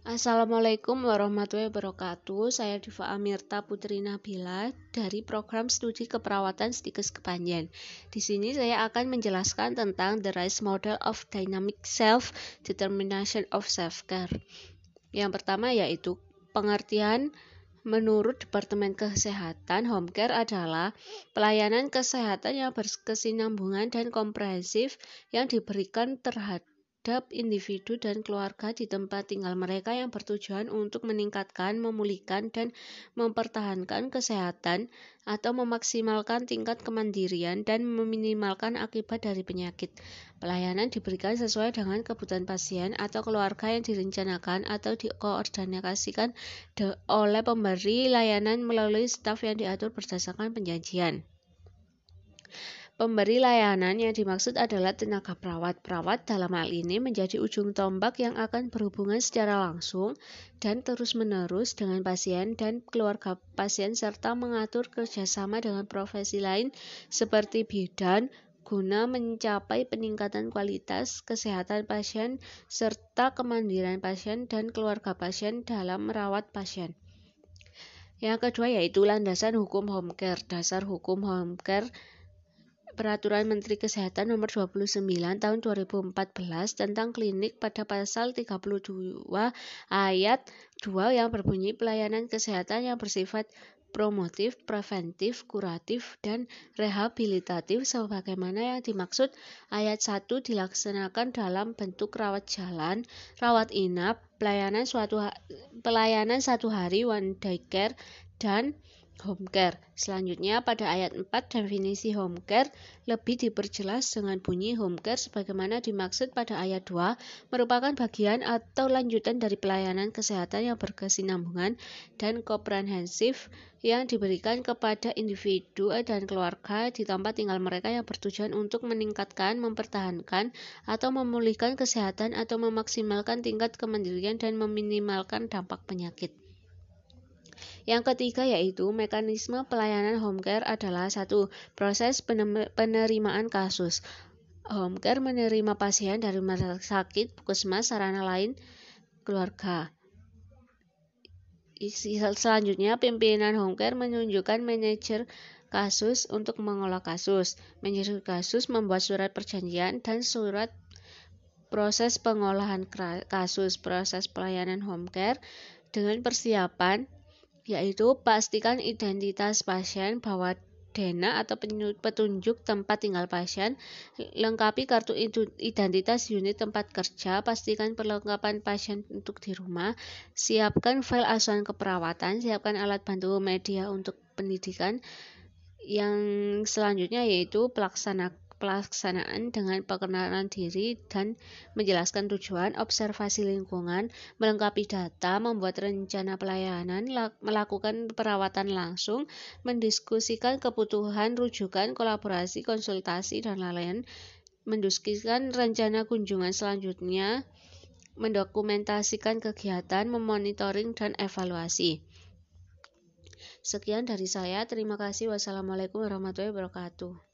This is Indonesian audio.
Assalamualaikum warahmatullahi wabarakatuh. Saya Diva Amirta Putri Nabila dari program studi keperawatan Stikes Kepanjen. Di sini saya akan menjelaskan tentang the RISE model of dynamic self determination of self-care. Yang pertama yaitu pengertian Menurut Departemen Kesehatan, home care adalah pelayanan kesehatan yang berkesinambungan dan komprehensif yang diberikan terhadap terhadap individu dan keluarga di tempat tinggal mereka yang bertujuan untuk meningkatkan, memulihkan, dan mempertahankan kesehatan atau memaksimalkan tingkat kemandirian dan meminimalkan akibat dari penyakit. Pelayanan diberikan sesuai dengan kebutuhan pasien atau keluarga yang direncanakan atau dikoordinasikan oleh pemberi layanan melalui staf yang diatur berdasarkan penjanjian. Pemberi layanan yang dimaksud adalah tenaga perawat. Perawat dalam hal ini menjadi ujung tombak yang akan berhubungan secara langsung dan terus-menerus dengan pasien dan keluarga pasien serta mengatur kerjasama dengan profesi lain seperti bidan, guna mencapai peningkatan kualitas kesehatan pasien serta kemandirian pasien dan keluarga pasien dalam merawat pasien. Yang kedua yaitu landasan hukum home care. Dasar hukum home care Peraturan Menteri Kesehatan Nomor 29 Tahun 2014 tentang klinik pada pasal 32 ayat 2 yang berbunyi pelayanan kesehatan yang bersifat promotif, preventif, kuratif, dan rehabilitatif. Sebagaimana yang dimaksud ayat 1 dilaksanakan dalam bentuk rawat jalan, rawat inap, pelayanan suatu pelayanan satu hari one day care dan home care. Selanjutnya pada ayat 4 definisi home care lebih diperjelas dengan bunyi home care sebagaimana dimaksud pada ayat 2 merupakan bagian atau lanjutan dari pelayanan kesehatan yang berkesinambungan dan komprehensif yang diberikan kepada individu dan keluarga di tempat tinggal mereka yang bertujuan untuk meningkatkan, mempertahankan, atau memulihkan kesehatan atau memaksimalkan tingkat kemandirian dan meminimalkan dampak penyakit. Yang ketiga yaitu mekanisme pelayanan home care adalah satu proses penerimaan kasus. Home care menerima pasien dari rumah sakit, puskesmas, sarana lain, keluarga. Selanjutnya, pimpinan home care menunjukkan manajer kasus untuk mengolah kasus. Manajer kasus membuat surat perjanjian dan surat proses pengolahan kasus, proses pelayanan home care dengan persiapan yaitu pastikan identitas pasien bahwa dena atau petunjuk tempat tinggal pasien, lengkapi kartu identitas unit tempat kerja, pastikan perlengkapan pasien untuk di rumah, siapkan file asuhan keperawatan, siapkan alat bantu media untuk pendidikan. Yang selanjutnya yaitu pelaksana pelaksanaan dengan pengenalan diri dan menjelaskan tujuan, observasi lingkungan, melengkapi data, membuat rencana pelayanan, melakukan perawatan langsung, mendiskusikan kebutuhan, rujukan, kolaborasi, konsultasi, dan lain-lain, mendiskusikan rencana kunjungan selanjutnya, mendokumentasikan kegiatan, memonitoring, dan evaluasi. Sekian dari saya. Terima kasih. Wassalamualaikum warahmatullahi wabarakatuh.